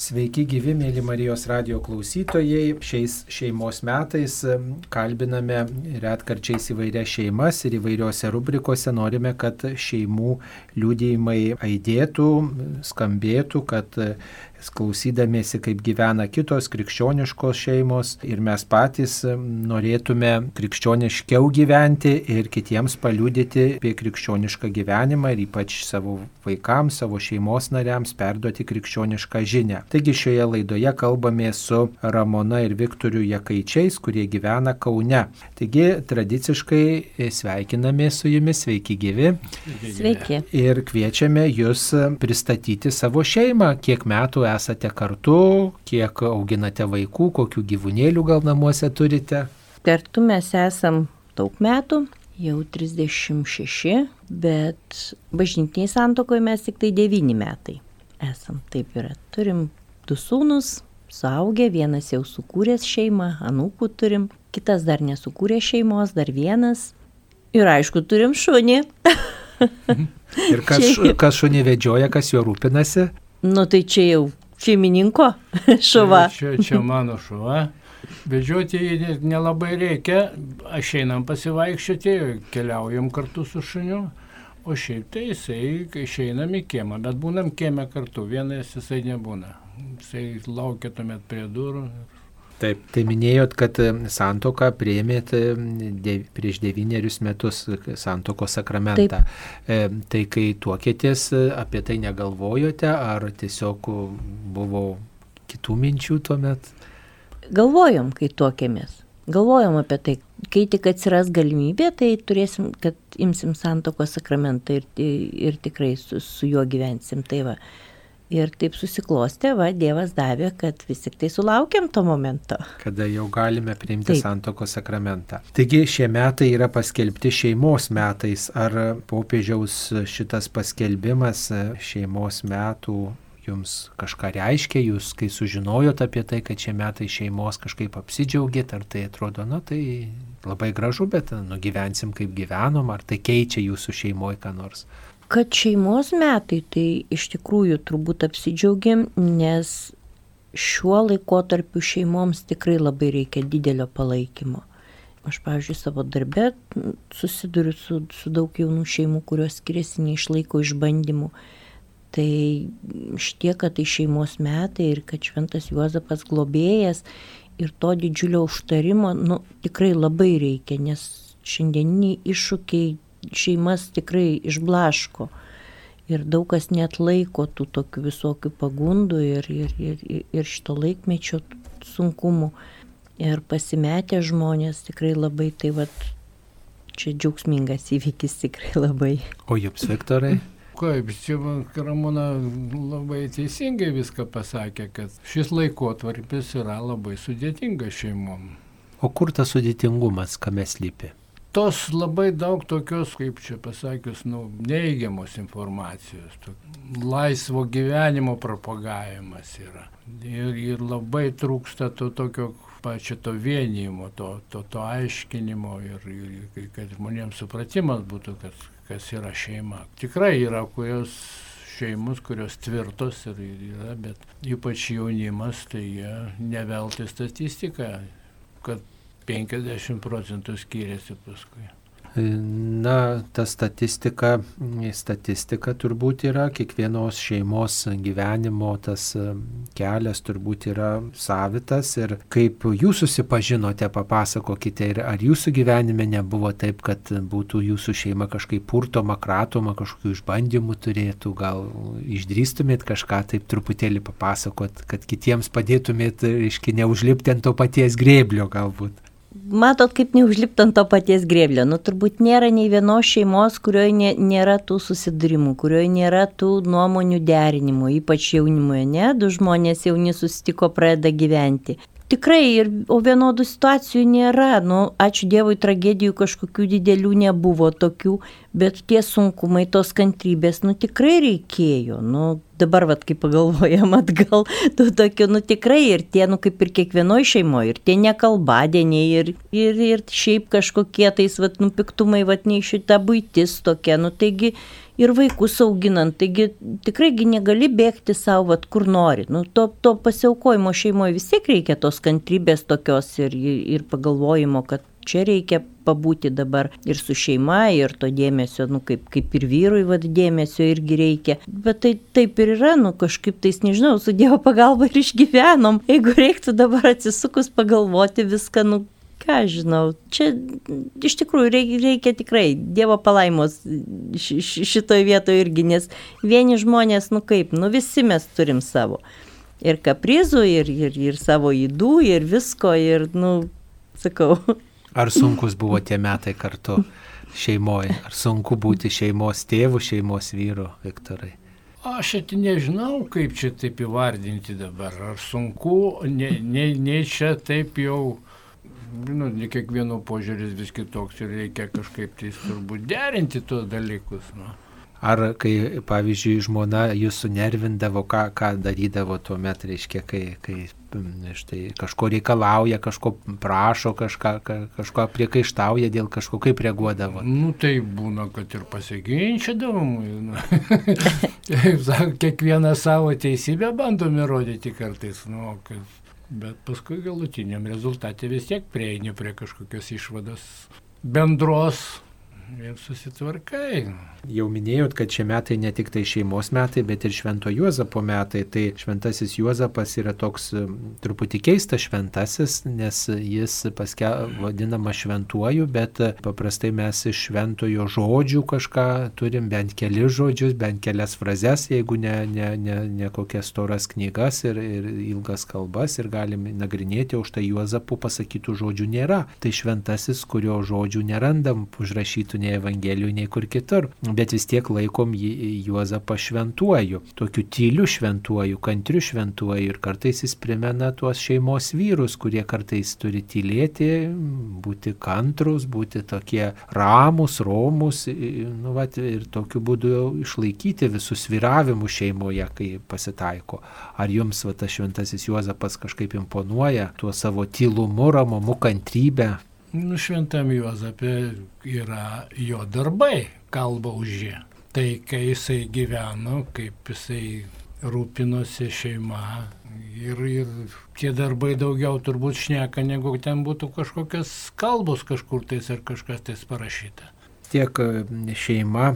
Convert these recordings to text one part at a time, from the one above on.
Sveiki gyvi, mėly Marijos radio klausytojai. Šiais šeimos metais kalbiname retkarčiais įvairias šeimas ir įvairiose rubrikose norime, kad šeimų liūdėjimai aidėtų, skambėtų, kad klausydamėsi, kaip gyvena kitos krikščioniškos šeimos ir mes patys norėtume krikščioniškiau gyventi ir kitiems paliūdyti apie krikščionišką gyvenimą ir ypač savo vaikams, savo šeimos nariams perduoti krikščionišką žinę. Taigi šioje laidoje kalbame su Ramona ir Viktoriu Jakaičiais, kurie gyvena Kaune. Taigi tradiciškai sveikiname su jumis, sveiki gyvi. Sveiki. Ir kviečiame jūs pristatyti savo šeimą, kiek metų esate kartu, kiek auginate vaikų, kokių gyvūnėlių gal namuose turite? Kartu mes esam daug metų, jau 36, bet bažnytiniai santokoje mes tik tai 9 metai esam. Taip yra. Turim du sūnus, suaugę, vienas jau sukūręs šeimą, anūkų turim, kitas dar nesukūrė šeimos, dar vienas. Ir aišku, turim šunį. Ir kas, kas šunį vedžioja, kas juo rūpinasi? Nu tai čia jau šeimininko šuva. Čia, čia mano šuva. Vedžioti jį nelabai reikia, aš einam pasivaikščioti, keliaujam kartu su šuniu, o šiaip tai jisai išeinam į kiemą, bet būnam kiemę kartu, vienas jisai nebūna. Jisai laukia tuomet prie durų. Taip, tai minėjot, kad santoką prieimėt de, prieš devynerius metus santoko sakramentą. Taip. E, tai kai tuokėtės, apie tai negalvojote, ar tiesiog buvo kitų minčių tuomet? Galvojom, kai tuokėmės. Galvojom apie tai, kai tik atsiras galimybė, tai turėsim, kad imsim santoko sakramentą ir, ir tikrai su, su juo gyvensim. Tai va. Ir taip susiklostė, va, Dievas davė, kad vis tik tai sulaukiam to momento. Kada jau galime priimti taip. santoko sakramentą. Taigi šie metai yra paskelbti šeimos metais. Ar popiežiaus šitas paskelbimas šeimos metų jums kažką reiškia, jūs kai sužinojot apie tai, kad šie metai šeimos kažkaip apsidžiaugėt, ar tai atrodo, na tai labai gražu, bet nugyvensim kaip gyvenom, ar tai keičia jūsų šeimoje ką nors? Kad šeimos metai, tai iš tikrųjų turbūt apsidžiaugiam, nes šiuo laikotarpiu šeimoms tikrai labai reikia didelio palaikymo. Aš, pavyzdžiui, savo darbę susiduriu su, su daug jaunų šeimų, kurios skiriasi neišlaiko išbandymų. Tai šitie, kad tai šeimos metai ir kad šventas Juozapas globėjas ir to didžiulio užtarimo, nu, tikrai labai reikia, nes šiandieniniai iššūkiai šeimas tikrai išblaško. Ir daug kas net laiko tų tokių visokių pagundų ir, ir, ir, ir šito laikmečio sunkumų. Ir pasimetę žmonės tikrai labai tai vad, čia džiaugsmingas įvykis tikrai labai. O jums, Viktorai? Kaip, čia Ramona labai teisingai viską pasakė, kad šis laikotarpis yra labai sudėtingas šeimom. O kur tas sudėtingumas, kame slypi? Tos labai daug tokios, kaip čia pasakius, nu, neigiamos informacijos, to, laisvo gyvenimo propagavimas yra. Ir, ir labai trūksta to tokio pačio to vienijimo, to, to, to aiškinimo ir, ir kad žmonėms supratimas būtų, kad, kas yra šeima. Tikrai yra kurios šeimos, kurios tvirtos ir yra, bet ypač jaunimas, tai jie nevelti statistiką, kad 50 procentų skiriasi paskui. Na, ta statistika, statistika turbūt yra kiekvienos šeimos gyvenimo, tas kelias turbūt yra savitas ir kaip jūs susipažinote, papasakokite ir ar jūsų gyvenime nebuvo taip, kad būtų jūsų šeima kažkaip purtoma, kratoma, kažkokių išbandymų turėtų, gal išdrįstumėt kažką taip truputėlį papasakot, kad kitiems padėtumėt, reiškia, neužlipti ant to paties grėblio galbūt matot, kaip neužlipti ant to paties grėblio. Nu, turbūt nėra nei vienos šeimos, kurioje nė, nėra tų susidūrimų, kurioje nėra tų nuomonių derinimų, ypač jaunimoje, ne, du žmonės jauni susitiko, pradeda gyventi. Tikrai, ir, o vienodų situacijų nėra, nu, ačiū Dievui, tragedijų kažkokių didelių nebuvo tokių, Bet tie sunkumai, tos kantrybės, nu tikrai reikėjo. Nu, dabar, vad, kai pagalvojam atgal, tu tokiu, nu tikrai ir tie, nu kaip ir kiekvienoje šeimoje, ir tie nekalbadieniai, ir, ir, ir šiaip kažkokie tais, vad, nu piktumai, vad, nei šita būtis tokia, nu taigi ir vaikus auginant, taigi tikraigi negali bėgti savo, kur nori. Nu, to, to pasiaukojimo šeimoje vis tiek reikia tos kantrybės tokios ir, ir pagalvojimo, kad čia reikia pabūti dabar ir su šeima, ir to dėmesio, nu, kaip, kaip ir vyrui vad dėmesio irgi reikia. Bet tai taip ir yra, nu, kažkaip tais, nežinau, su Dievo pagalba ir išgyvenom. Jeigu reiktų dabar atsisukus pagalvoti viską, nu, ką žinau, čia iš tikrųjų reikia, reikia tikrai Dievo palaimos šitoje vietoje irgi, nes vieni žmonės, nu kaip, nu visi mes turim savo. Ir kaprizų, ir, ir, ir savo įdų, ir visko, ir, nu, sakau, Ar sunkus buvo tie metai kartu šeimoje? Ar sunku būti šeimos tėvu, šeimos vyru, Viktorai? Aš net nežinau, kaip čia taip įvardinti dabar. Ar sunku, nei ne, ne čia taip jau, žinot, ne kiekvieno požiūris vis kitoks ir reikia kažkaip tai turbūt derinti tuos dalykus. Nu. Ar kai, pavyzdžiui, žmona jūs sunervindavo, ką, ką darydavo tuo metu, reiškia, kai, kai štai, kažko reikalauja, kažko prašo, kažką, kažko priekaištauja dėl kažko, kaip reaguodavo? Nu, tai būna, kad ir pasiginčydavom. Nu. Kiekvieną savo teisybę bandom įrodyti kartais. Nu, kad, bet paskui galutiniam rezultatė vis tiek prieini prie kažkokios išvados bendros ir susitvarkai. Jau minėjot, kad šie metai ne tik tai šeimos metai, bet ir Švento Juozapo metai. Tai Šventasis Juozapas yra toks truputį keistas šventasis, nes jis paske vadinama šventuoju, bet paprastai mes iš šventojo žodžių kažką turim, bent kelius žodžius, bent kelias frazes, jeigu ne, ne, ne, ne kokias storas knygas ir, ir ilgas kalbas ir galim nagrinėti, už tai Juozapu pasakytų žodžių nėra. Tai šventasis, kurio žodžių nerandam užrašytų nei Evangelijų, nei kur kitur. Bet vis tiek laikom jį Juozapą šventuoju, tokiu tyliu šventuoju, kantriu šventuoju ir kartais jis primena tuos šeimos vyrus, kurie kartais turi tylėti, būti kantrus, būti tokie ramus, romus nu, vat, ir tokiu būdu išlaikyti visus sviravimus šeimoje, kai pasitaiko. Ar jums va, tas šventasis Juozapas kažkaip imponuoja tuo savo tylumu, ramumu, kantrybę? Nu, šventam Juozapė yra jo darbai, kalba už jį. Tai kai jisai gyveno, kaip jisai rūpinosi šeima ir, ir tie darbai daugiau turbūt šneka, negu ten būtų kažkokios kalbos kažkur tais ar kažkas tais parašyta tiek e, šeima,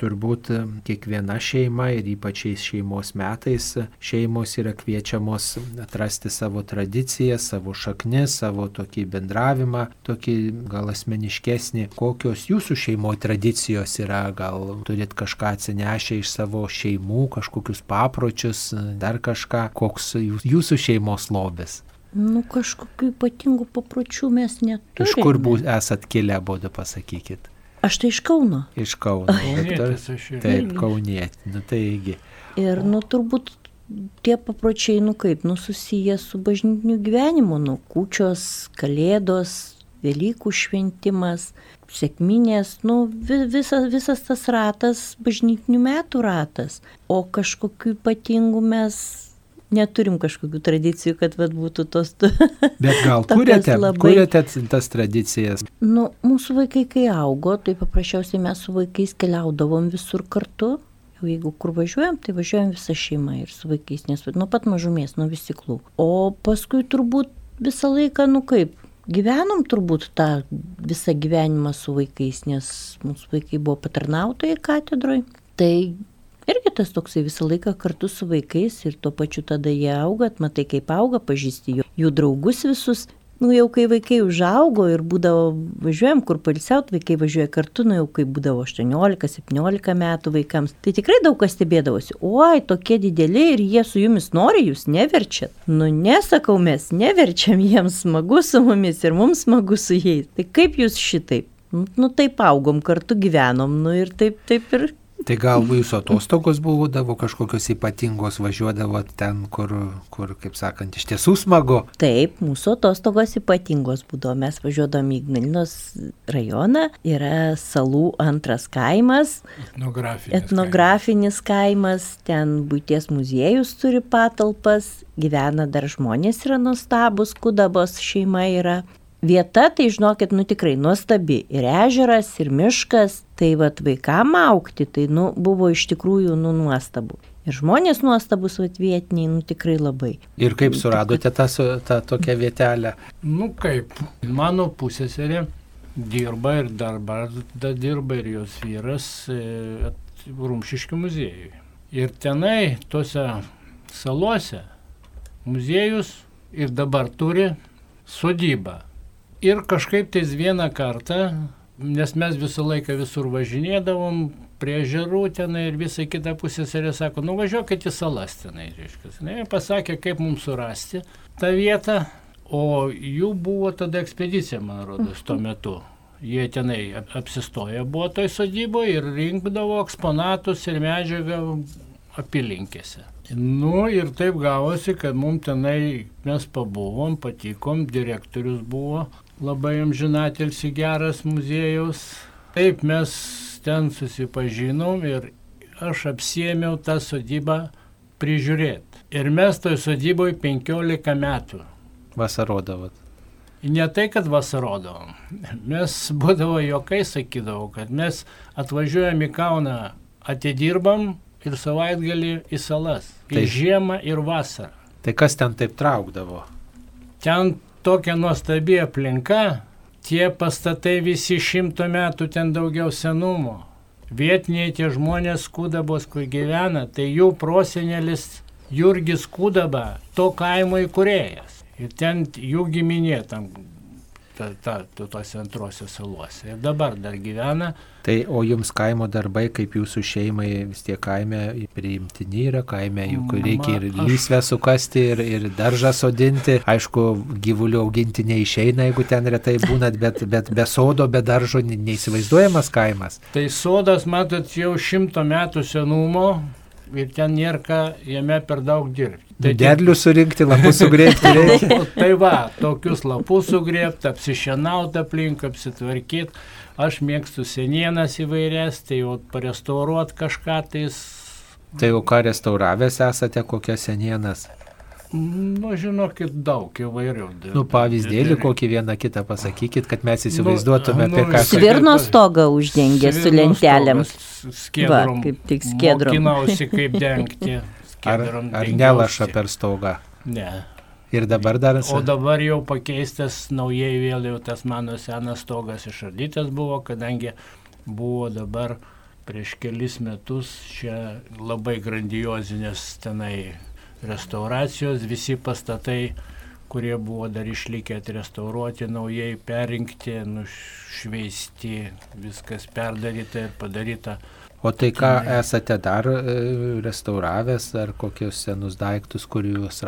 turbūt e, kiekviena šeima ir ypač šeimos metais šeimos yra kviečiamos atrasti savo tradiciją, savo šaknis, savo tokį bendravimą, tokį gal asmeniškesnį. Kokios jūsų šeimoje tradicijos yra, gal turit kažką atsinešę iš savo šeimų, kažkokius papročius, dar kažką, koks jūsų šeimos lobis. Nu, kažkokių ypatingų papročių mes neturime. Iš kur būs, esat kilę, būdu pasakykit. Aš tai iš Kauno. Iš Kauno. Kaunietis, Taip, kaunietė. Nu, taigi. Ir, nu, turbūt tie papročiai, nu kaip, nu, susiję su bažnytiniu gyvenimu, nu, kučios, kalėdos, Velykų šventimas, sėkminės, nu, visas, visas tas ratas, bažnytinių metų ratas. O kažkokiu ypatingu mes neturim kažkokių tradicijų, kad vat, būtų tos... Bet gal kuriate, labai... kuriate tas tradicijas? Nu, mūsų vaikai, kai augo, tai paprasčiausiai mes su vaikais keliaudavom visur kartu. Jau jeigu kur važiuojam, tai važiuojam visą šeimą ir su vaikais, nes nuo pat mažumės, nuo visiklų. O paskui turbūt visą laiką, nu kaip, gyvenom turbūt tą visą gyvenimą su vaikais, nes mūsų vaikai buvo patarnautojai katedroje. Tai irgi tas toksai visą laiką kartu su vaikais ir tuo pačiu tada jie auga, matai kaip auga, pažįsti jų, jų draugus visus. Nu jau kai vaikai užaugo ir būdavo, važiuojam kur palisiaut, vaikai važiuoja kartu, nu jau kai būdavo 18-17 metų vaikams, tai tikrai daug kas stebėdavosi, oi, tokie dideli ir jie su jumis nori, jūs neverčiat. Nu nesakau, mes neverčiam jiems smagu su mumis ir mums smagu su jais. Tai kaip jūs šitaip? Nu taip augom, kartu gyvenom, nu ir taip, taip ir Tai gal jūsų atostogos būdavo kažkokios ypatingos, važiuodavot ten, kur, kur, kaip sakant, iš tiesų smagu. Taip, mūsų atostogos ypatingos būdavo. Mes važiuodavom į Ignalinos rajoną, yra salų antras kaimas, Etnografinis. etnografinis kaimas, ten būties muziejus turi patalpas, gyvena dar žmonės yra nuostabus, Kudabos šeima yra. Vieta, tai žinokit, nu tikrai nuostabi. Ir ežeras, ir miškas. Tai vad vaikam aukti, tai nu, buvo iš tikrųjų nu, nuostabu. Ir žmonės nuostabus vat vietiniai, nu tikrai labai. Ir kaip suradote tą, tą tokią vietelę? Nu kaip, mano pusėserė dirba ir dabar da dirba ir jos vyras e, Rumšiškių muziejui. Ir tenai, tuose salose, muziejus ir dabar turi sodybą. Ir kažkaip tais vieną kartą, nes mes visą laiką visur važinėdavom, prie žerų tenai ir visą kitą pusėserė sako, nuvažiuokit į salas tenai, reiškia. Ne, pasakė, kaip mums surasti tą vietą, o jų buvo tada ekspedicija, man rodos, tuo metu. Jie tenai ap- apsistoję buvo toj sodyboje ir rinkdavo eksponatus ir medžiagą apylinkėse. Nu ir taip gavosi, kad mums tenai mes pabuvom, patikom, direktorius buvo labai amžinatilsi geras muziejaus. Taip mes ten susipažinom ir aš apsiemiau tą sodybą prižiūrėti. Ir mes toj sodyboje 15 metų. Vasarodavot. Ne tai, kad vasarodavom. Mes būdavo jokai sakydavo, kad mes atvažiuojam į Kauną, atidirbam ir savaitgalį į salas. Tai- Ir žiemą, ir vasarą. Tai kas ten taip traukdavo? Ten tokia nuostabi aplinka, tie pastatai visi šimto metų ten daugiau senumo. Vietiniai tie žmonės Kudabos, kur gyvena, tai jų prosenelis Jurgis Kudaba, to kaimo įkūrėjas. Ir ten jų giminė tam, ta, ta, tose antrose saluose. Ir dabar dar gyvena. Tai o jums kaimo darbai, kaip jūsų šeimai vis tiek kaime priimtini yra, kaime juk reikia ir lysvę sukasti, ir, ir daržą sodinti. Aišku, gyvulių auginti neišeina, jeigu ten retai būnat, bet, bet be sodo, be daržo ne- neįsivaizduojamas kaimas. Tai sodas, matot, jau šimto metų senumo ir ten nėra ką jame per daug dirbti. Tai Derlių surinkti, lapus sugrėbti reikia. O, tai va, tokius lapus sugrėbti, apsišienauti aplink, apsitvarkyti. Aš mėgstu senienas įvairias, tai jau parestauruoti kažką tais. Tai jau ką restauravęs esate, kokias senienas. Nu, žinokit, daug įvairių. Nu, pavyzdėlį kokį vieną kitą pasakykit, kad mes įsivaizduotume, Nu, apie nu, ką vis- kalbame. Svirno stogą uždengė su Svirno lentelėm. stogas, Skiedrom. Va, kaip tik skiedrom. Mokinausi kaip dengti. Ar, Skiedrom ar dengiausi. nelaša per stogą? Ne. Ir dabar dar... O dabar jau pakeistas naujai vėl jau tas mano senas stogas išardytas buvo, kadangi buvo dabar prieš kelis metus čia labai grandiozinės tenai restauracijos, visi pastatai, kurie buvo dar išlikę atrestauruoti, naujai perinkti, nušveisti, viskas perdaryta ir padaryta. O tai ką esate dar e, restauravęs, ar kokius senus daiktus, kuriuos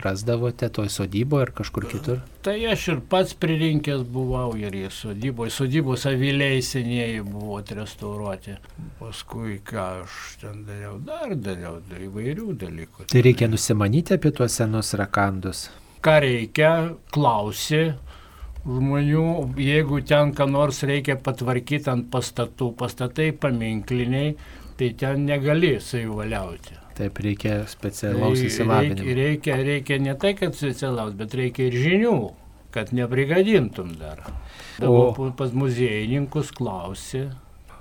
rasdavote toj sodyboje ar kažkur kitur? Tai aš ir pats pririnkęs buvau ir į sodybą. Sodybos aviliai senieji buvo atrestauruoti. Paskui ką aš ten dariau, dar dariau dar įvairių dalykų. Tai reikia nusimanyti apie tuos senus rakandus. Ką reikia, klausi žmonių, jeigu ten ką nors reikia patvarkyti ant pastatų, pastatai paminkliniai, tai ten negali savivaliauti. Taip reikia specialaus įsilavinimo. reikia, reikia, reikia ne tai, kad specialaus, bet reikia ir žinių, kad neprigadintum dar. O- O pas muziejininkus klausi.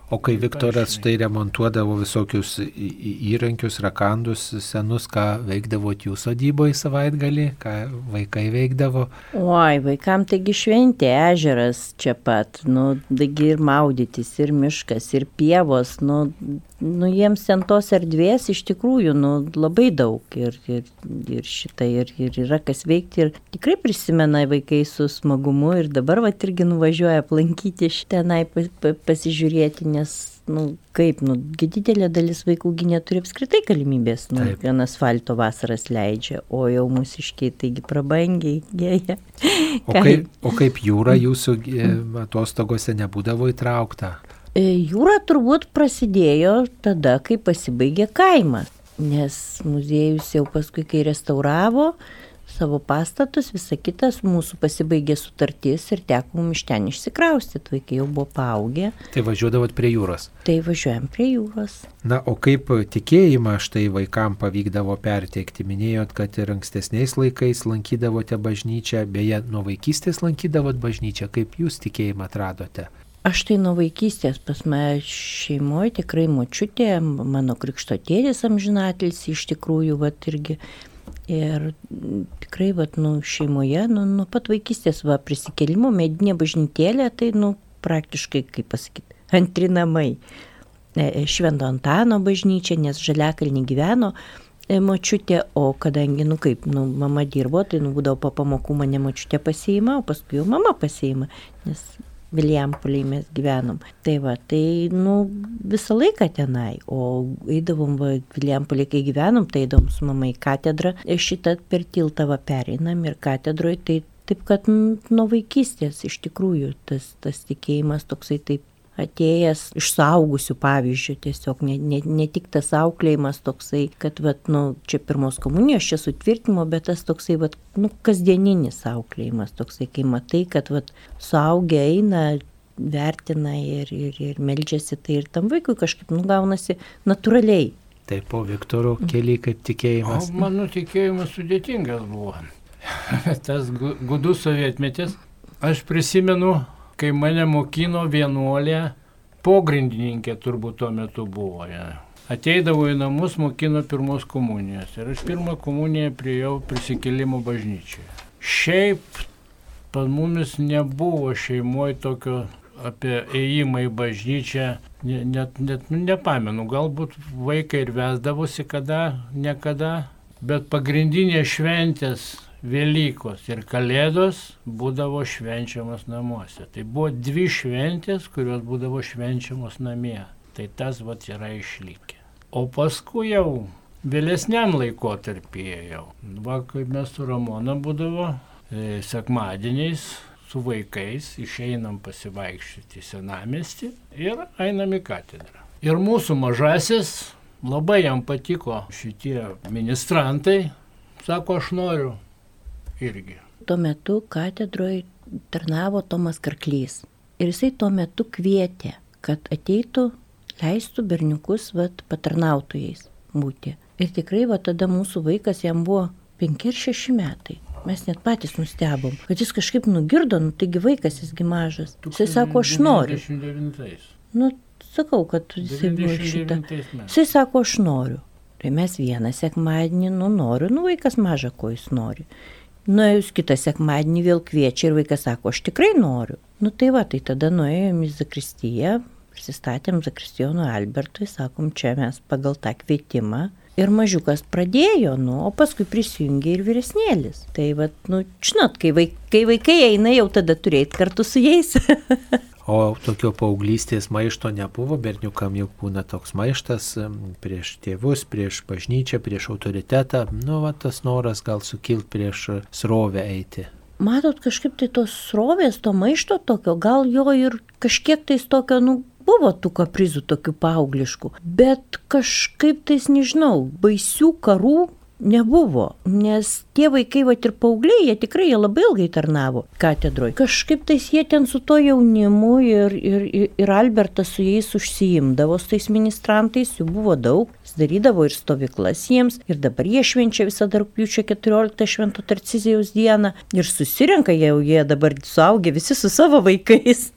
O kai Viktoras tai remontuodavo visokius įrankius, rakandus senus, ką veikdavot jų sodyboje savaitgalį, ką vaikai veikdavo. Oi, vaikam taigi šventė, ežeras čia pat, nu, taigi ir maudytis, ir miškas, ir pievos, nu, nu jiems ten tos erdvės iš tikrųjų, nu, labai daug ir, ir, ir šitą, ir, ir yra kas veikti, ir tikrai prisimena vaikai su smagumu ir dabar va irgi nuvažiuoja aplankyti pa, pasižiūrėti, nes, nu, kaip, nu, didelė dalis vaikų neturi apskritai galimybės, nu, Taip. vien asfalto vasaras leidžia, o jau mūsiškiai, taigi prabangiai, gėja. O kaip, o kaip jūra jūsų e, atostogose nebūdavo įtraukta? E, jūra turbūt prasidėjo tada, kai pasibaigė kaimas, nes muziejus jau paskui, kai restauravo, savo pastatus, visa kitas, mūsų pasibaigė sutartis ir teko mums iš ten išsikraustyti, vaikai jau buvo paaugę. Tai važiuodavot prie jūros. Tai važiuojam prie jūros. Na, o kaip tikėjimą štai vaikam pavykdavo perteikti? Minėjot, kad ir ankstesniais laikais lankydavote bažnyčią, beje, nuo vaikystės lankydavot bažnyčią, kaip jūs tikėjimą atradote? Aš tai nuo vaikystės pas mane šeimoje tikrai močiutė, mano krikšto tėdės amžinatelis iš tikrųjų, va irgi Ir tikrai, vat, nu, šeimoje, nu, nuo pat vaikystės, va, prisikelimo, medinė bažnytėlė, tai, nu, praktiškai, kaip pasakyti, antri namai. E, e, Švento Antano bažnyčia, nes Žaliakalnį gyveno e, močiutė, o kadangi, nu kaip, nu, mama dirbo, tai, nu, būdavo po pamokų mane močiutė pasiima, o paskui jau mama pasiima, nes Viljampoliai mes gyvenom. Tai va, tai, nu, visą laiką tenai. O eidavom, va, Viljampoliai, kai gyvenom, tai eidavom su mama į katedrą. Ir šitą per tiltą va pereinam ir katedroje, tai taip, kad nuo vaikystės iš tikrųjų tas, tas tikėjimas toksai taip atėjęs iš saugusių pavyzdžių, tiesiog ne, ne, ne tik tas auklėjimas toksai, kad, vat, nu, čia pirmos komunijos, čia sutvirtimo, bet tas toksai, vat, nu, kasdieninis auklėjimas, toksai, kai matai, kad, vat, suaugę eina, vertina ir, ir, ir melžiasi, tai ir tam vaikui kažkaip nugaunasi natūraliai. Taip, po Viktoro keliai kaip tikėjimas. O mano tikėjimas sudėtingas buvo. Tas gudus sovietmetis. Aš prisimenu kai mane mokino vienuolė, pogrindininkė turbūt tuo metu buvo. Ja. Ateidavo į namus, mokino pirmos komunijos. Ir aš pirmą komuniją priejau prisikėlimo bažnyčioje. Šiaip pas mumis nebuvo šeimoje tokio apie ėjimą į bažnyčią, net, net nu, nepamenu, galbūt vaikai ir vesdavosi kada, niekada, bet pagrindinės šventės Velykos ir Kalėdos būdavo švenčiamas namuose. Tai buvo dvi šventės, kurios būdavo švenčiamos namie. Tai tas vat yra išlikę. O paskui jau vėlesniam laikotarpyje jau. Va, kaip mes su Ramona būdavo e, sekmadieniais su vaikais išeinam pasivaikščioti senamesti ir einam į katedrą. Ir mūsų mažasis labai jam patiko šitie ministrantai. Sako, aš noriu irgi. Tuo metu katedroje tarnavo Tomas Karklys. Ir jisai tuo metu kvietė, kad ateitų, leistų berniukus vat, patarnautojais būti. Ir tikrai va tada mūsų vaikas jam buvo 5 ir 6 metai. Mes net patys nustebom, kad jis kažkaip nugirdo, nu taigi vaikas jisgi mažas. Jisai sako, aš noriu. 99. Nu, sakau, kad jisai buvo šitą. Jisai sako, aš noriu. Tai mes vieną sekmadienį, nu noriu, nu vaikas maža, ko jis nori. Nuėjus kitą sekmadienį vėl kviečia ir vaikas sako, aš tikrai noriu. Nu tai va, tai tada nuėjom į Zakristiją, prisistatėm Zakristijonų Albertui, sakom, čia mes pagal tą kvietimą. Ir mažiukas pradėjo, nu, o paskui prisijungė ir vyresnėlis. Tai va, nu, žinot, kai, vaik, kai vaikai eina, jau tada turėti kartu su jais. O tokio paauglystės maišto nebuvo, berniukam jau būna toks maištas prieš tėvus, prieš bažnyčią, prieš autoritetą. Nu, va, tas noras gal sukilt prieš srovę eiti. Matot, kažkaip tai tos srovės, to maišto tokio, gal jo ir kažkiek tais tokio, nu, buvo tų kaprizų tokių paaugliškų, bet kažkaip tais, nežinau, baisių karų nebuvo, nes tie vaikai, va ir paaugliai, jie tikrai jie labai ilgai tarnavo katedroje. Kažkaip tais jie ten su to jaunimu ir, ir, ir Albertas su jais užsiimdavo, su tais ministrantais, jų buvo daug, jis darydavo ir stovyklas jiems, ir dabar jie švenčia visą rūpiučio 14 švento Tarcizijaus dieną ir susirenka jau jie dabar suaugę visi su savo vaikais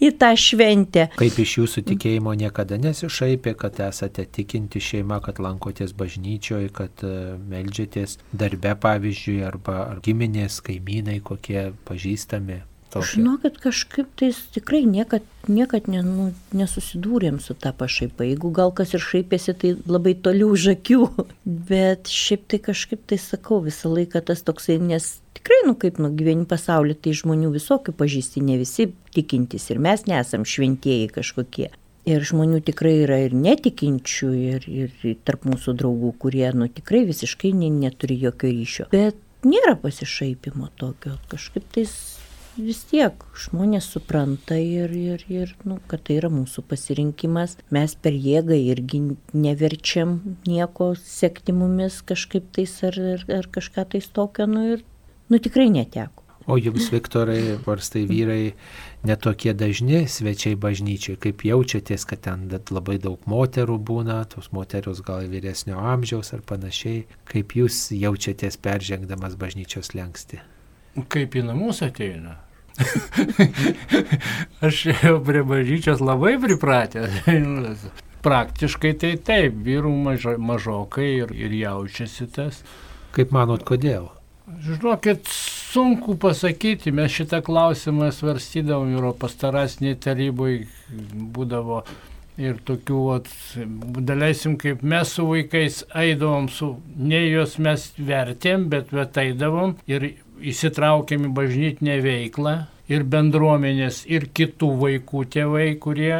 į tą šventę. Kaip iš jūsų tikėjimo niekada nesišaipė, kad esate tikinti šeima, kad lankotės bažnyčioje, kad e, melžiatės darbe, pavyzdžiui, arba ar giminės, kaimynai, kokie pažįstami. Tokia. Žinokit, kažkaip tais tikrai niekad, niekad ne, nu, nesusidūrėm su tą pašaipą. Jeigu gal kas ir šaipėsi, tai labai toli už akių. Bet šiaip tai kažkaip tai sakau visą laiką tas toksai, nes tikrai, nu kaip, nu gyveni pasaulyje, tai žmonių visokių pažįsti, ne visi tikintys ir mes nesam šventieji kažkokie. Ir žmonių tikrai yra ir netikinčių, ir, ir tarp mūsų draugų, kurie, nu tikrai visiškai neturi jokio ryšio. Bet nėra pasišaipimo tokio, kažkaip tais vis tiek žmonės supranta ir, ir, ir nu, kad tai yra mūsų pasirinkimas. Mes per jėgą irgi neverčiam nieko sekti mumis kažkaip tais ar, ar, ar kažką tais tokio, nu ir nu, tikrai neteko. O jums, Viktorai, varstai vyrai, netokie dažni svečiai bažnyčiai, kaip jaučiatės, kad ten labai daug moterų būna, tos moteros gal vyresnio amžiaus ar panašiai, kaip jūs jaučiatės peržengdamas bažnyčios lengsti? Kaip į namus ateina. Aš jau prie bažnyčios labai pripratęs. Praktiškai tai taip, vyrų mažo, mažokai ir, ir jaučiasi tas. Kaip manot, kodėl? Žinokit, sunku pasakyti, mes šitą klausimą svarstydavom Europos tarasiniai tarybai, būdavo ir tokių, vat, daleisim, kaip mes su vaikais eidavom su, ne juos mes vertėm, bet bet eidavom ir įsitraukėm į bažnytinę veiklą ir bendruomenės, ir kitų vaikų tėvai, kurie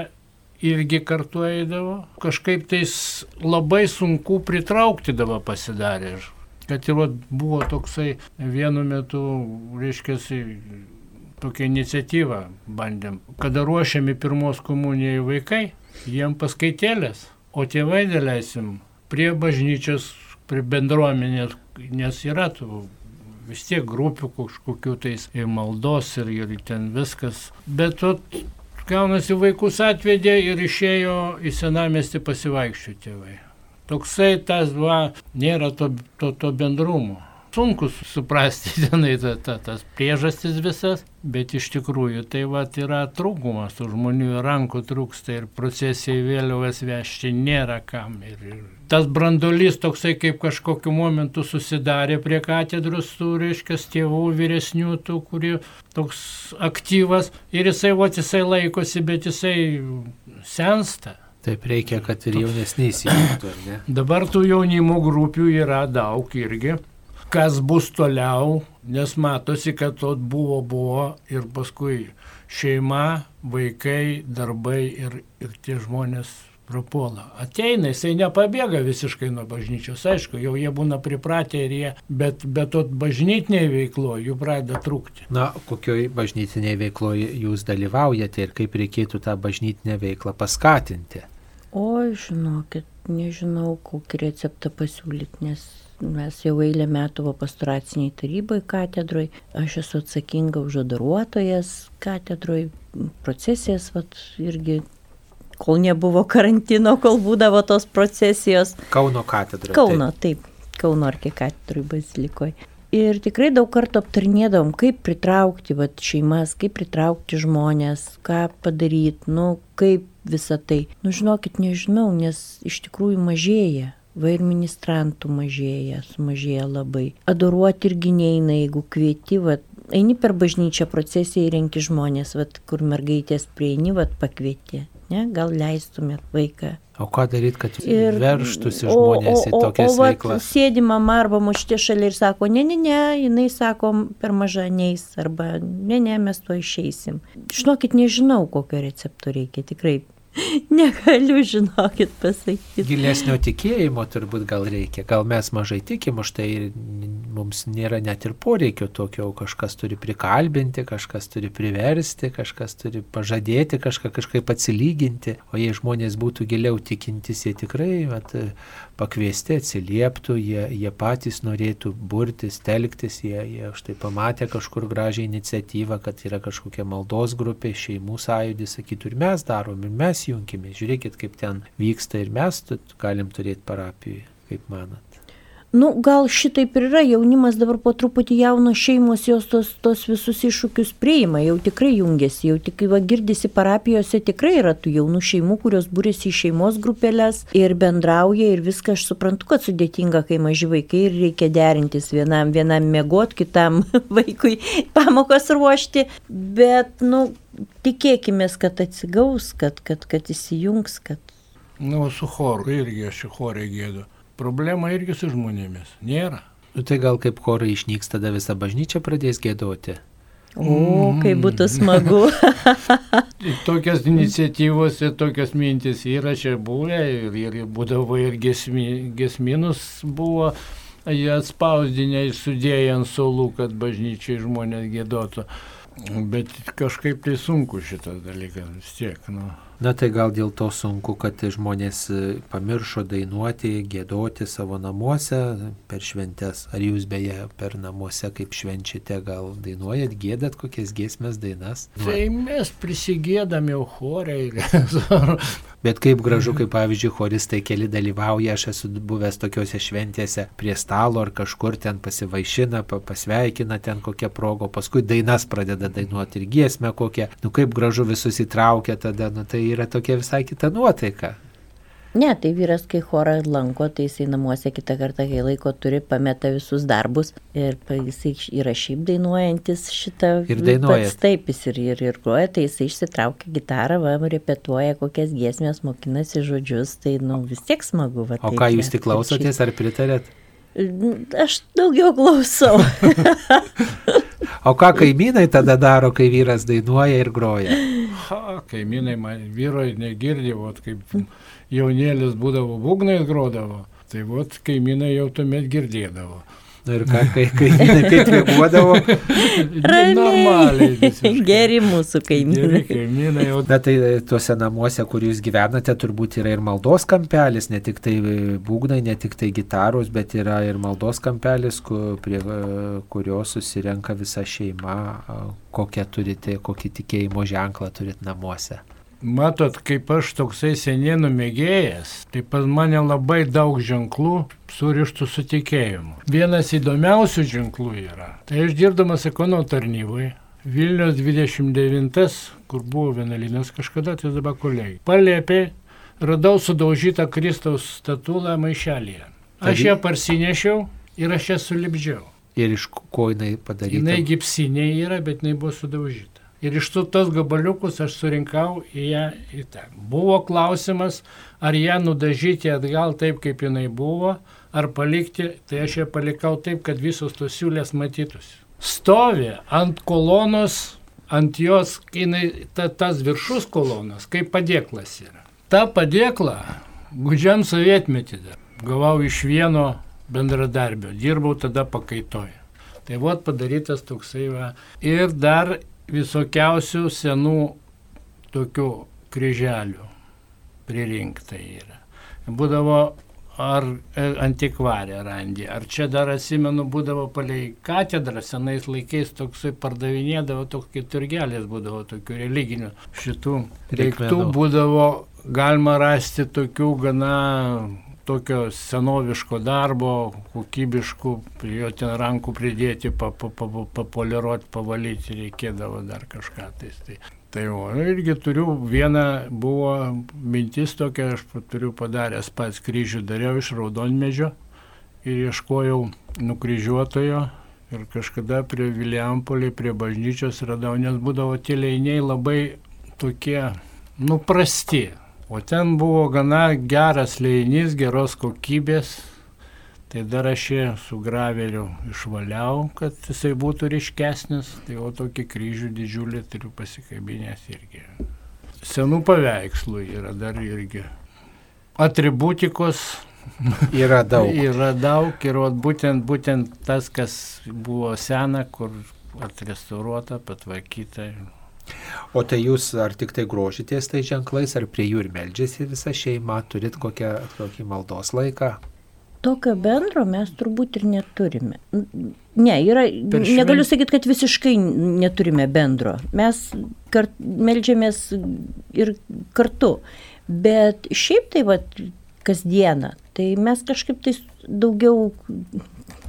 irgi kartu eidavo. Kažkaip tais labai sunku pritraukti dabar pasidarė kad ir buvo toksai vienu metu, reiškia, tokia iniciatyva bandėm, kada ruošiami pirmos komunijai vaikai, jiem paskaitėlės, o tėvai dėleisim prie bažnyčios, prie bendruomenės, nes yra tų vis tiek grupių kažkokių tais ir maldos ir, ir ten viskas. Bet ot, gaunasi vaikus atvedė ir išėjo į senamestį pasivaikščioti tėvai. Toksai tas, va, nėra to, to, to bendrumo. Sunku suprasti tenai ta, ta, tas priežastis visas, bet iš tikrųjų tai va yra trūkumas, tų žmonių rankų trūksta ir procesijai vėliavas vežti nėra kam. Ir, ir tas brandolys toksai kaip kažkokiu momentu susidarė prie katedros, tų reiškia tėvų vyresnių, tų, kurie toks aktyvas ir jisai, va, jisai laikosi, bet jisai sensta. Taip reikia, kad ir jaunesniai įsijungtų, ar ne? Dabar tų jaunimo grupių yra daug irgi. Kas bus toliau, nes matosi, kad to buvo, buvo ir paskui šeima, vaikai, darbai ir, ir tie žmonės prapuola. Ateina, jisai nepabėga visiškai nuo bažnyčios, aišku, jau jie būna pripratę ir jie, bet, bet to bažnytiniai veikloje jų pradeda trūkti. Na, kokioj bažnytiniai veikloje jūs dalyvaujate ir kaip reikėtų tą bažnytinę veiklą paskatinti? O, žinokit, nežinau, kokį receptą pasiūlyti, nes mes jau eilę metų buvo pastoraciniai tarybai katedroj, aš esu atsakinga už adoruotojas katedroj, procesijas, vat, irgi, kol nebuvo karantino, kol būdavo tos procesijos. Kauno katedroj. Kauno, taip, taip Kauno arkikatedroj bazilikoje. Ir tikrai daug kartų aptarnėdavom, kaip pritraukti vat, šeimas, kaip pritraukti žmonės, ką padaryti, nu, kaip visą tai. Nu, žinokit, nežinau, nes iš tikrųjų mažėja. Va ir ministrantų mažėja, sumažėja labai. Adoruoti irgi neina, jeigu kvieti, va, eini per bažnyčią procesiją įrenki žmonės, va, kur mergaitės prieini, va, pakvieti. Ne, gal leistumėt vaiką O ką daryti, kad ir, verštųsi žmonės į tokias o, o, veiklas? O sėdi mama arba muštė šalia ir sako, ne, ne, ne, jinai sako, per maža neis, arba ne, ne, mes to išeisim. Žinokit, nežinau, kokio recepto reikia, tikrai Negaliu, žinokit, pasakyti. Gilesnio tikėjimo turbūt gal reikia. Gal mes mažai tikim, už tai mums nėra net ir poreikio tokio, kažkas turi prikalbinti, kažkas turi priversti, kažkas turi pažadėti, kažką kažkaip atsilyginti. O jei žmonės būtų giliau tikintis, jie tikrai at, pakviesti atsilieptų, jie, jie patys norėtų burtis, telktis, jie, jie štai pamatė kažkur gražią iniciatyvą, kad yra kažkokia maldos grupė, šeimų sąjūdis, sakytų ir mes darom, ir mes junkime, žiūrėkit, kaip ten vyksta ir mes galim turėti parapijoje, kaip manat. Nu, gal šitaip ir yra, jaunimas dabar po truputį jaunos šeimos jos tos, tos visus iššūkius priima, jau tikrai jungiasi, jau tik va girdisi parapijose tikrai yra tų jaunų šeimų, kurios būrėsi į šeimos grupelės ir bendrauja ir viską. Aš suprantu, kad sudėtinga, kai maži vaikai ir reikia derintis vienam, vienam mėgot, kitam vaikui pamokas ruošti, bet, nu, tikėkime, kad atsigaus, kad, kad, kad įsijungs, kad... Nu, su choru irgi aš chorą gėdu problema irgi su žmonėmis. Nėra. Nu, tai gal kaip chorai išnyks, tada visa bažnyčia pradės gėdoti. O, kaip būtų smagu. tokias iniciatyvos ir tokias mintis yra čia buvę ir, ir būdavo ir gesmi, gesminus buvo jie atspausdinę ir sudėję ant solų, kad bažnyčiai žmonės gėdotų. Bet kažkaip tai sunku šitas dalykas vis tiek. Nu. Na tai gal dėl to sunku, kad žmonės e, pamiršo dainuoti, gėdoti savo namuose per šventes. Ar jūs beje per namuose kaip švenčiate, gal dainuojat, gėdat kokias giesmės dainas? Tai mes prisigėdam jau chorai. Bet kaip gražu, kaip pavyzdžiui, choristai keli dalyvauja, aš esu buvęs tokiuose šventėse prie stalo ar kažkur ten pasivaišina, pasveikina ten kokią progą, paskui dainas pradeda dainuoti ir giesmę kokią. Nu kaip gražu visus įtraukia tada, nu tai yra tokia visai kita nuotaika. Ne, tai vyras, kai chorą lanko, tai jisai namuose kitą kartą, kai laiko turi, pameta visus darbus ir jisai yra šiaip dainuojantis šitą. Ir dainuoja. Pats, taip, jis ir, ir, ir groja, tai jisai išsitraukia gitarą, va, repetuoja kokias giesmės, mokinasi žodžius, tai, nu, vis tiek smagu. Va, o ką jūs tik klausotės, ar pritarėt? Aš daugiau klausau. o ką kaimynai tada daro, kai vyras dainuoja ir groja? Ha, kaimynai man vyro negirdi, o kaip jaunėlis būdavo būgnais grodavo, tai vot kaimynai jau tuomet girdėdavo. Na ir ką, kai, kai, kaip reaguodavo? Normaliai. Visiškai. Geri mūsų kaimynai. kaimynai jau. Bet tai e, tuose namuose, kur jūs gyvenate, turbūt yra ir maldos kampelis, ne tik tai e, būgnai, ne tik tai gitaros, bet yra ir maldos kampelis, kur, prie e, kurio susirenka visa šeima. Kokią turite, kokį tikėjimo ženklą turite namuose? Matot, kaip aš toksai senienų mėgėjas, tai pas mane labai daug ženklų surištų su tikėjimu. Vienas įdomiausių ženklų yra. Tai aš dirbdamas ekono tarnyboje, Vilnius 29, kur buvo vienalinas kažkada, tai dabar kolegai. Palėpė, radau sudaužytą Kristaus statulą maišelėje. Aš ją parsinešiau ir aš ją sulibdžiau. Ir iš ko jinai padaryta? Jinai gipsinė yra, bet jinai buvo sudaužyta. Ir iš tų tos gabaliukus aš surinkau į ją į tą. Buvo klausimas, ar ją nudažyti atgal taip, kaip jinai buvo, ar palikti, tai aš ją palikau taip, kad visos tos siūlės matytųsi. Stovi ant kolonos, ant jos, jinai, ta, tas viršus kolonas, kaip padėklas yra. Ta padėkla, gudžiam sovietmetį dar, gavau iš vieno bendradarbio, dirbau tada pakaitoje. Tai vot padarytas toksai va. Ir dar visokiausių senų tokių kryželių pririnkta yra. Būdavo ar e, antikvarė randi, ar čia dar atsimenu, būdavo palei katedrą, senais laikais toksai pardavinėdavo, tokie turgelės būdavo tokių religinių šitų. Daiktų, būdavo galima rasti tokių gana tokio senoviško darbo, kokybiškų, jo ten rankų pridėti, papoliruoti, pavalyti reikėdavo dar kažką. Tai, tai, tai o, irgi turiu vieną, buvo mintis tokia, aš turiu padaręs pats kryžių, dariau iš raudonmedžio ir ieškojau nukryžiuotojo. Ir kažkada prie Viliampolį, prie bažnyčios radau, nes būdavo tie leiniai labai tokie, nuprasti O ten buvo gana geras leinys, geros kokybės. Tai dar aš jį su graveliu išvaliau, kad jisai būtų ryškesnis. Tai o tokį kryžių didžiulį turiu pasikabinęs irgi. Senų paveikslų yra dar irgi. Atributikos yra daug. yra daug ir būtent, būtent tas, kas buvo sena, kur atrestauruota, patvarkyta. O tai jūs ar tik tai grožitės tai ženklais, ar prie jų ir meldžiasi visa šeima, turit kokią, kokį maldos laiką? Tokio bendro mes turbūt ir neturime. Ne, yra, negaliu sakyti, kad visiškai neturime bendro. Mes kart, melžiamės ir kartu. Bet šiaip tai va, kasdieną, tai mes kažkaip tai daugiau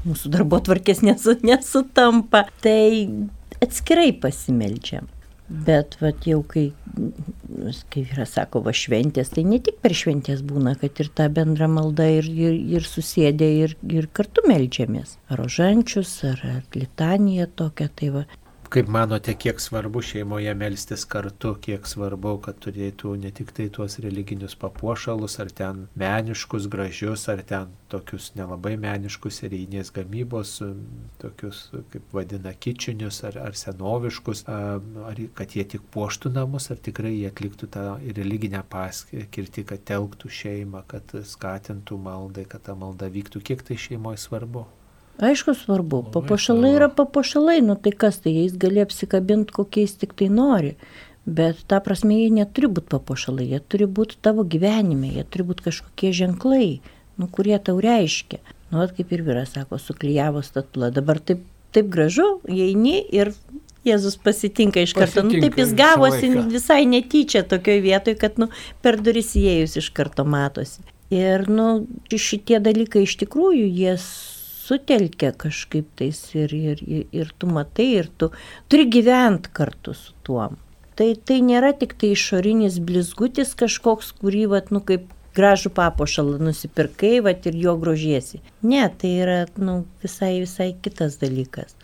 mūsų darbo tvarkės nesutampa, tai atskirai pasimeldžiam. Bet vat, jau kai, kaip yra sako, va šventės, tai ne tik per šventės būna, kad ir ta bendra malda ir, ir, ir susėdė ir, ir kartu melžiamės. Ar rožančius, ar litanija tokia, tai va. Kaip manote, kiek svarbu šeimoje melstis kartu, kiek svarbu, kad turėtų ne tik tai tuos religinius papuošalus, ar ten meniškus, gražius, ar ten tokius nelabai meniškus serijinės gamybos, tokius, kaip vadina, kičinius, ar, ar senoviškus, ar kad jie tik puoštų namus, ar tikrai jie atliktų tą religinę paskirtį, kad telktų šeimą, kad skatintų maldai, kad ta malda vyktų, kiek tai šeimoje svarbu. Aišku, svarbu. Papuošalai yra papuošalai, nu tai kas, tai jais gali apsikabinti kokiais tik tai nori. Bet ta prasme, jie neturi būti papuošalai, jie turi būti tavo gyvenime, jie turi būti kažkokie ženklai, nu, kurie tau reiškia. Nu, at kaip ir vyras sako, suklyjavo statulą. Dabar taip, taip gražu, įeini ir Jėzus pasitinka iš karto. Pasitinka nu, taip jis gavosi visai netyčia tokioje vietoje, kad nu, per duris įėjus iš karto matosi. Ir nu, šitie dalykai iš tikrųjų jie sutelkia kažkaip tais ir, ir, ir, ir tu matai, ir tu turi gyventi kartu su tuom. Tai, tai nėra tik tai išorinis blizgutis kažkoks, kurį, vat, nu, kaip gražų papuošalą nusipirkai, vat, ir jo grožiesi. Ne, tai yra nu, visai, visai kitas dalykas.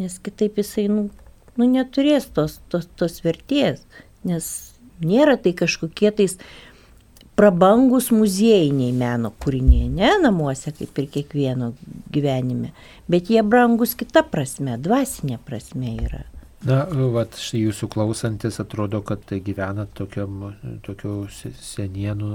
Nes kitaip jisai nu, nu, neturės tos, tos, tos vertės. Nes nėra tai kažkokie tais prabangus muziejiniai meno kūriniai, ne namuose, kaip ir kiekvieno gyvenime. Bet jie brangus kita prasme, dvasinė prasme yra. Na, vat štai jūsų klausantis atrodo, kad tai gyvena tokiam, tokių se- senienų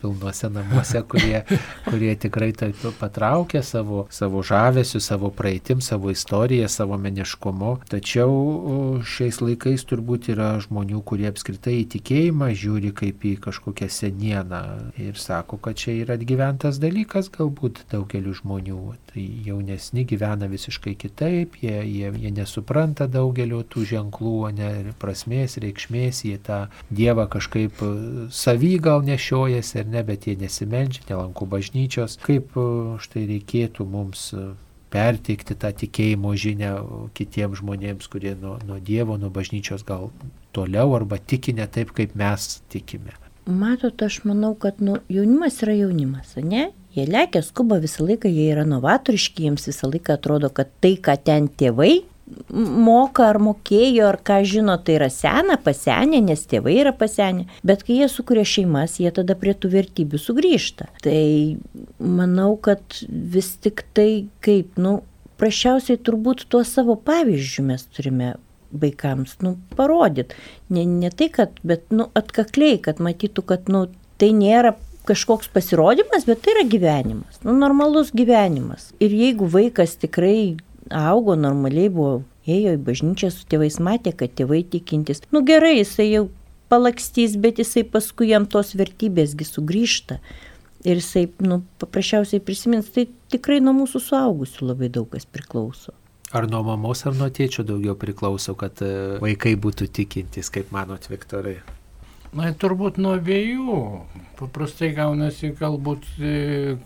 pilnuose namuose, kurie, kurie tikrai taip patraukia savo, savo žavesiu, savo praeitim, savo istoriją, savo meniškumu. Tačiau šiais laikais turbūt yra žmonių, kurie apskritai į tikėjimą žiūri kaip į kažkokią senieną ir sako, kad čia yra atgyventas dalykas galbūt daugeliu žmonių. Tai jaunesni gyvena visiškai kitaip, jie, jie, jie nesupranta daugelio tų ženklų, ne prasmės, reikšmės, jie tą Dievą kažkaip e, savy gal nešiojasi ar ne, bet jie nesimeldžia, nelanko bažnyčios. Kaip e, štai reikėtų mums e, perteikti tą tikėjimo žinę kitiems žmonėms, kurie nuo, nuo Dievo, nuo bažnyčios gal toliau arba tiki ne taip, kaip mes tikime. Matot, aš manau, kad nu, jaunimas yra jaunimas, ne? Jie lekia, skuba visą laiką, jie yra novatoriški, jiems visą laiką atrodo, kad tai, ką ten tėvai moka ar mokėjo, ar ką žino, tai yra sena, pasenę, nes tėvai yra pasenę. Bet kai jie sukuria šeimas, jie tada prie tų vertybių sugrįžta. Tai manau, kad vis tik tai kaip, nu, prašiausiai turbūt tuo savo pavyzdžiu mes turime vaikams, nu, parodyti. Ne, ne tai, kad, bet, nu, atkakliai, kad matytų, kad, nu, tai nėra kažkoks pasirodymas, bet tai yra gyvenimas, nu, normalus gyvenimas. Ir jeigu vaikas tikrai augo normaliai, buvo, ėjo į bažnyčią su tėvais, matė, kad tėvai tikintis, nu gerai, jisai jau palakstys, bet jisai paskui jam tos vertybėsgi sugrįžta. Ir jisai, nu, paprasčiausiai prisimins, tai tikrai nuo mūsų suaugusių labai daug kas priklauso. Ar nuo mamos, ar nuo tėčio daugiau priklauso, kad e, vaikai būtų tikintys, kaip manot, Viktorai? Na, turbūt nuo abiejų. Paprastai gaunasi, galbūt e,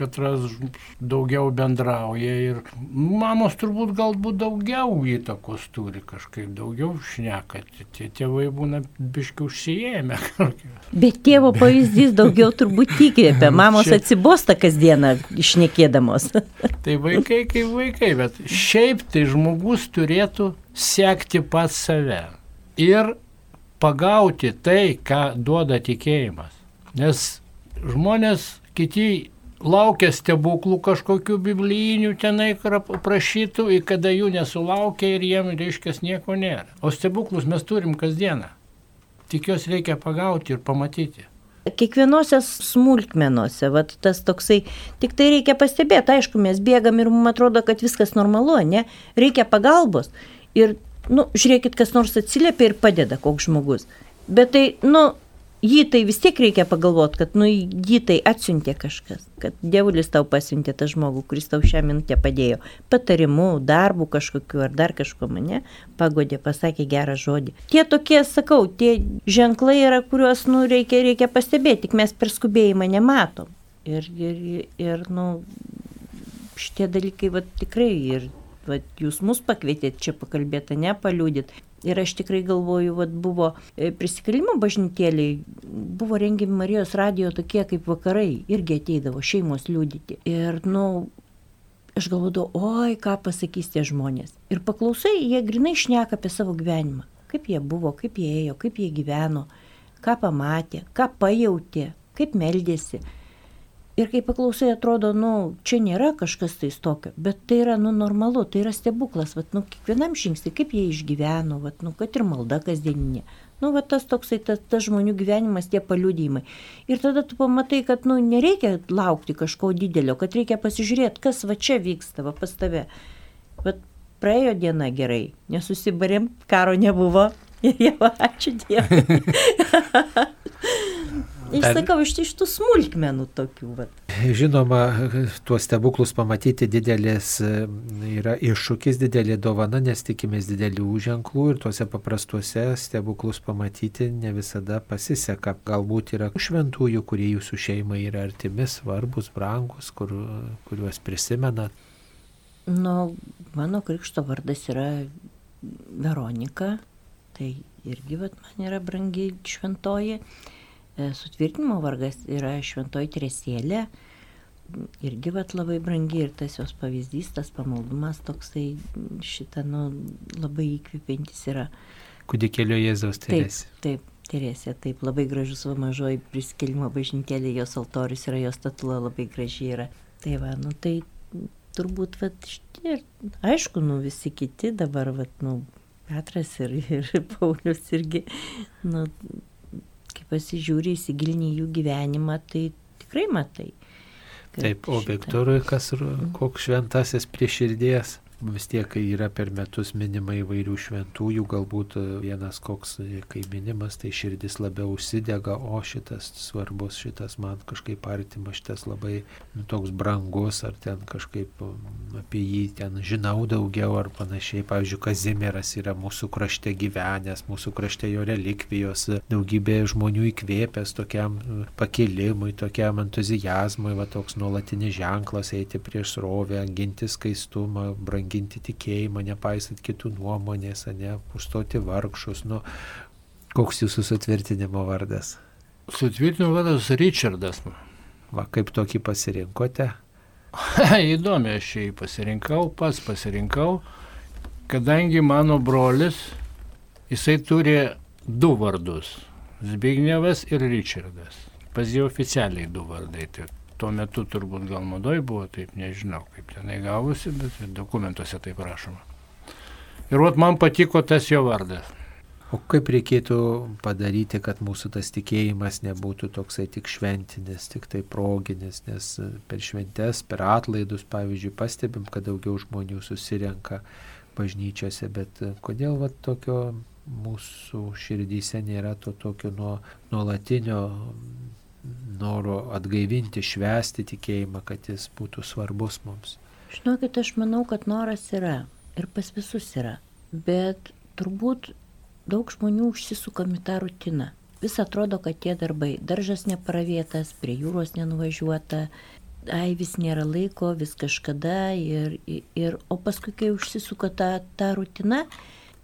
katras ž- daugiau bendrauja ir mamos turbūt galbūt daugiau įtakos turi kažkaip, daugiau šneka. Tie tėvai būna biškių užsijėmę. Bet tėvo pavyzdys daugiau turbūt įkvėpia. Mamos Čia- atsibosta kasdieną išnekėdamos. Tai vaikai kaip vaikai, bet šiaip tai žmogus turėtų sekti pats save ir pagauti tai, ką duoda tikėjimas. Nes žmonės kiti laukia stebuklų kažkokių biblijinių tenai kra- prašytų, ir kada jų nesulaukia ir jiem reiškia nieko nėra. O stebuklus mes turim kasdieną. Tik juos reikia pagauti ir pamatyti. Kiekvienose smulkmenuose, vat tas toksai, tik tai reikia pastebėti, aišku, mes bėgam ir mums atrodo, kad viskas normalu, ne? Reikia pagalbos. Ir, nu, žiūrėkit, kas nors atsiliepia ir padeda koks žmogus. Bet tai, nu, jį tai vis tiek reikia pagalvoti, kad, nu, jį tai atsiuntė kažkas, kad dievulis tau pasiuntė tą žmogų, kuris tau šią minutę padėjo. Patarimu, darbu kažkokiu ar dar kažkuo mane pagodė, pasakė gerą žodį. Tie tokie, sakau, tie ženklai yra, kuriuos, nu, reikia, reikia pastebėti, tik mes per skubėjimą nematom. Ir, ir, ir nu, šitie dalykai, va, tikrai, ir va, jūs mus pakvietėt čia pakalbėti, ne paliūdit. Ir aš tikrai galvoju, vad buvo e, prisikalimo bažnytėliai, buvo rengiami Marijos radijo tokie kaip vakarai, irgi ateidavo šeimos liūdyti. Ir, nu, aš galvodavau, oi, ką pasakys tie žmonės. Ir paklausai, jie grinai šneka apie savo gyvenimą. Kaip jie buvo, kaip jie ėjo, kaip jie gyveno, ką pamatė, ką pajutė, kaip meldėsi. Ir kai paklausai, atrodo, nu, čia nėra kažkas tai tokio, bet tai yra, nu, normalu, tai yra stebuklas, vat, nu, kiekvienam žingsnį, kaip jie išgyveno, vat, nu, kad ir malda kasdieninė. Nu, va tas toksai, tas, tas žmonių gyvenimas, tie paliudymai. Ir tada tu pamatai, kad, nu, nereikia laukti kažko didelio, kad reikia pasižiūrėti, kas va čia vyksta, va pas tave. Bet praėjo diena gerai, nesusibarėm, karo nebuvo. Ir jau ačiū Dievui. Išsakau, iš, iš tų smulkmenų tokių. Vat. Žinoma, tuos stebuklus pamatyti didelis yra iššūkis, didelė dovana, nes tikimės didelių ženklų ir tuose paprastuose stebuklus pamatyti ne visada pasiseka. Galbūt yra šventųjų, kurie jūsų šeimai yra artimi, svarbus, brangus, kur, kuriuos prisimenat. Nu, mano krikšto vardas yra Veronika, tai irgi vat, man yra brangi šventoji. E, sutvirtinimo vargas yra šventoji Teresėlė, irgi vat labai brangi ir tas jos pavyzdys, tas pamaldumas toksai šitą nu, labai įkvepiantis yra. Kudikėlio Jėzaus Teresė. Taip, taip, Teresė, taip, labai gražus va mažoji prisikėlimo bažnytėlė, jos altorius yra, jos statula labai graži yra. Tai va, nu tai turbūt, va, šitie, aišku, nu visi kiti dabar, va, nu, Petras ir, ir Paulius irgi, nu, kai pasižiūri, įsigilini jų gyvenimą, tai tikrai matai. Taip, o Viktorui kas, koks šventasis prie širdies? Vis tiek, yra per metus minima įvairių šventųjų, galbūt vienas koks, kai minimas, tai širdis labiau užsidega, o šitas svarbus, šitas man kažkaip artimas, šitas labai nu, toks brangus, ar ten kažkaip apie jį ten žinau daugiau, ar panašiai. Pavyzdžiui, Kazimieras yra mūsų krašte gyvenęs, mūsų krašte jo relikvijos, daugybė žmonių įkvėpęs tokiam pakilimui, tokiam entuzijazmui, va toks nuolatinis ženklas eiti prieš srovę, ginti skaistumą, brangiai branginti tikėjimą, nepaisant kitų nuomonės, ne, užstoti vargšus. Nu, koks jūsų sutvirtinimo vardas? Sutvirtinimo vardas Richardas. Va, kaip tokį pasirinkote? Įdomi, aš jį pasirinkau, pats pasirinkau, kadangi mano brolis, jisai turi du vardus - Zbignevas ir Richardas. Pas jį oficialiai du vardai. Tai tuo metu turbūt gal madoj buvo, taip nežinau, kaip tenai gavosi, bet dokumentuose taip rašoma. Ir vat man patiko tas jo vardas. O kaip reikėtų padaryti, kad mūsų tas tikėjimas nebūtų toksai tik šventinis, tik tai proginis, nes per šventes, per atlaidus, pavyzdžiui, pastebim, kad daugiau žmonių susirenka bažnyčiose, bet kodėl va tokio mūsų širdyse nėra to tokio nuo, nuolatinio noro atgaivinti, švesti tikėjimą, kad jis būtų svarbus mums? Žinokit, aš manau, kad noras yra ir pas visus yra, bet turbūt daug žmonių užsisukam į tą rutiną. Vis atrodo, kad tie darbai, daržas nepravėtas, prie jūros nenuvažiuota, ai vis nėra laiko, vis kažkada ir, ir o paskui, kai užsisuka ta, ta rutina,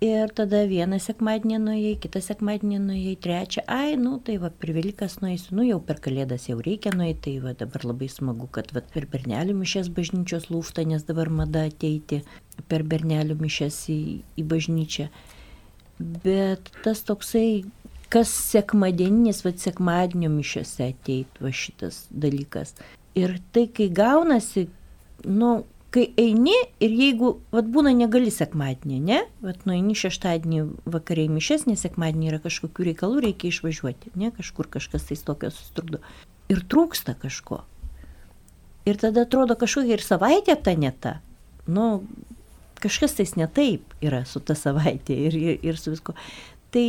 Ir tada vieną sekmadienį nuėjai, kitą sekmadienį nuėjai, trečią, ai, nu tai va, per Velykas nueisiu, nu jau per Kalėdas jau reikia nueiti, tai va dabar labai smagu, kad va, per bernelių mišės bažnyčios lūšta, nes dabar mada ateiti per bernelių mišės į, į bažnyčią. Bet tas toksai, kas sekmadieninis, va, sekmadienio mišiose ateit, va šitas dalykas. Ir tai, kai gaunasi, nu, kai eini ir jeigu, vad būna negali sekmadienį, ne, vad nueini šeštadienį vakariai mišes, nes sekmadienį yra kažkokių reikalų, reikia išvažiuoti, ne, kažkur kažkas tai tokio sustrukdo. Ir trūksta kažko. Ir tada atrodo kažkokia ir savaitė ta ne ta. Nu, kažkas tais ne taip yra su ta savaitė ir, ir, ir su visko. Tai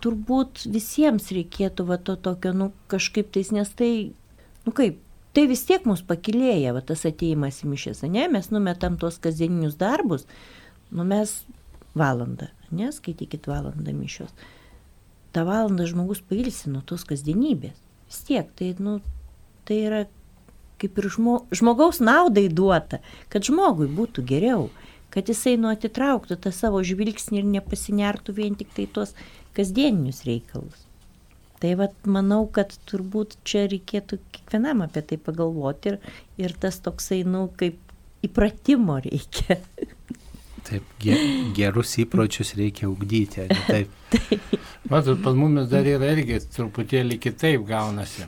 turbūt visiems reikėtų va to tokio, nu, kažkaip tais, nes tai, nu kaip, tai vis tiek mus pakilėja, va, tas ateimas į mišęs, ne, mes numetam tuos kasdieninius darbus, nu mes valandą, neskaitykit valandą mišios. Ta valanda žmogus pailsi nuo tos kasdienybės. Vis tiek, tai, nu, tai yra kaip ir žmo, žmogaus naudai duota, kad žmogui būtų geriau, kad jisai nu atitrauktų tą savo žvilgsnį ir nepasinertų vien tik tai tuos kasdieninius reikalus. Tai vad manau, kad turbūt čia reikėtų kiekvienam apie tai pagalvoti ir, ir tas toksai, nu, kaip įpratimo reikia. Taip, gerus įpročius reikia ugdyti, taip. taip. Matot, pas mumis dar yra irgi truputėlį kitaip gaunasi.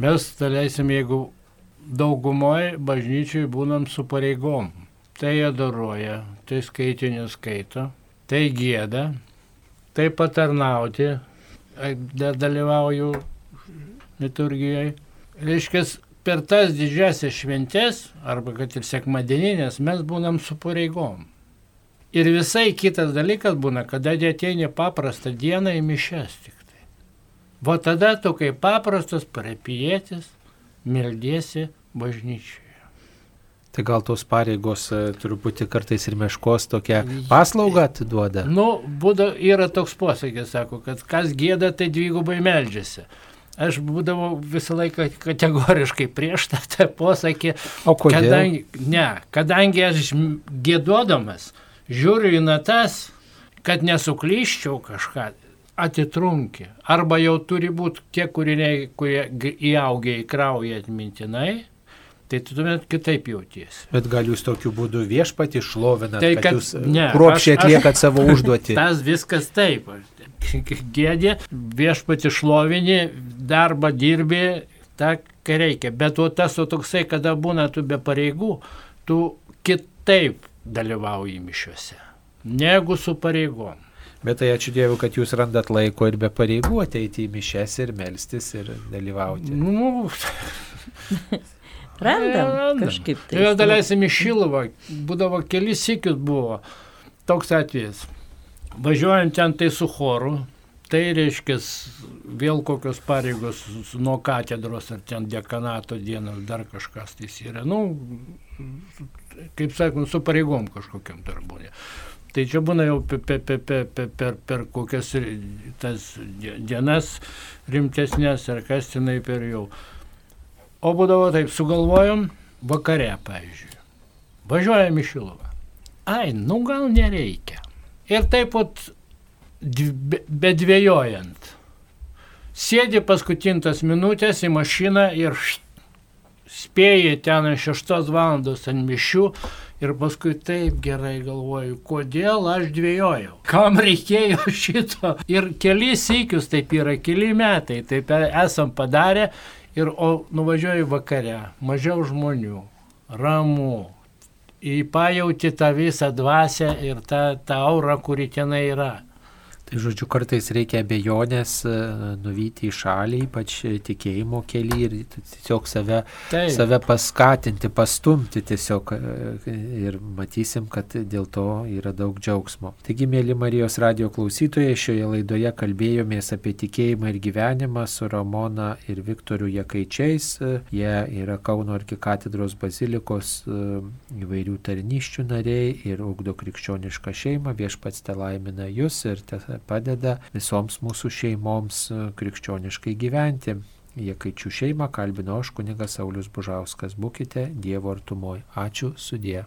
Mes, daleisim, jeigu daugumoje bažnyčiai būnam su pareigom, tai adoruoja, tai skaitinius skaito, tai gėda, taip patarnauti, dalyvauju liturgijoje. Reiškia, per tas didžiasias šventės, arba kad ir sekmadieninės, mes būnam su pareigom. Ir visai kitas dalykas būna, kada ateini paprastą dieną į mišes tik tai. Va tada tu kaip paprastas parapietis meldiesi bažnyčiai. Tai gal tos pareigos e, truputį kartais ir meškos tokią paslaugą atiduoda? Nu, būda, yra toks posakis, sako, kad kas gėda, tai dvigubai meldžiasi. Aš būdavau visą laiką kategoriškai prieš tą, tą posakį. O kodėl? Kadangi, ne, kadangi aš gėduodamas žiūriu į natas, kad nesuklyščiau kažką, atitrunki. Arba jau turi būti tie kūriniai, kurie įaugia į kraują atmintinai tai tu tuomet kitaip jautiesi. Bet gal jūs tokiu būdu viešpatį šlovinate, tai, kad, kad jūs ne, kruopšiai atliekat savo užduotį. Tas viskas taip. Gėdė, viešpatį šlovinį, darbą dirbi, tą, kai reikia. Bet o tas o toksai, kada būna tu be pareigų, tu kitaip dalyvauji mišiuose, negu su pareigom. Bet tai ačiū Dievui, kad jūs randat laiko ir be pareigų ateiti į mišes ir melstis ir dalyvauti. Nu, Randam, Randam. kažkaip tai. Ir daleisim į Šiluvą, būdavo kelis sikius buvo toks atvejis. Važiuojant ten tai su choru, tai reiškia vėl kokios pareigos nuo katedros ar ten dekanato dienos dar kažkas tai yra. Nu, kaip sakant, su pareigom kažkokiam darbūnė. Tai čia būna jau per, per, per, per, per, per kokias tas dienas rimtesnės ar kas tenai per jau. O būdavo taip, sugalvojom vakare, pavyzdžiui. Važiuojam į Šiluvą. Ai, nu gal nereikia. Ir taip pat bedvėjojant. Sėdi paskutintas minutės į mašiną ir št, spėjai ten 6 valandos ant mišių ir paskui taip gerai galvoju, kodėl aš dvėjojau. Kam reikėjo šito? Ir kelis įkius taip yra, keli metai taip esam padarę Ir o nuvažiuoji vakare, mažiau žmonių, ramu, įpajauti tą visą dvasę ir tą, tą aurą, kuri tenai yra. Tai žodžiu, kartais reikia abejonės e, nuvyti į šalį, ypač tikėjimo kelią ir tiesiog save, Taip. save paskatinti, pastumti tiesiog e, ir matysim, kad dėl to yra daug džiaugsmo. Taigi, mėly Marijos radio klausytojai, šioje laidoje kalbėjomės apie tikėjimą ir gyvenimą su Ramona ir Viktoriu Jakaičiais. Jie yra Kauno arkikatedros bazilikos e, įvairių tarnyščių nariai ir ugdo krikščionišką šeimą. Viešpats te laimina jūs ir te padeda visoms mūsų šeimoms e, krikščioniškai gyventi. Jekaičių šeimą kalbino aš kunigas Saulis Bužauskas. Būkite Dievo artumoje. Ačiū sudė.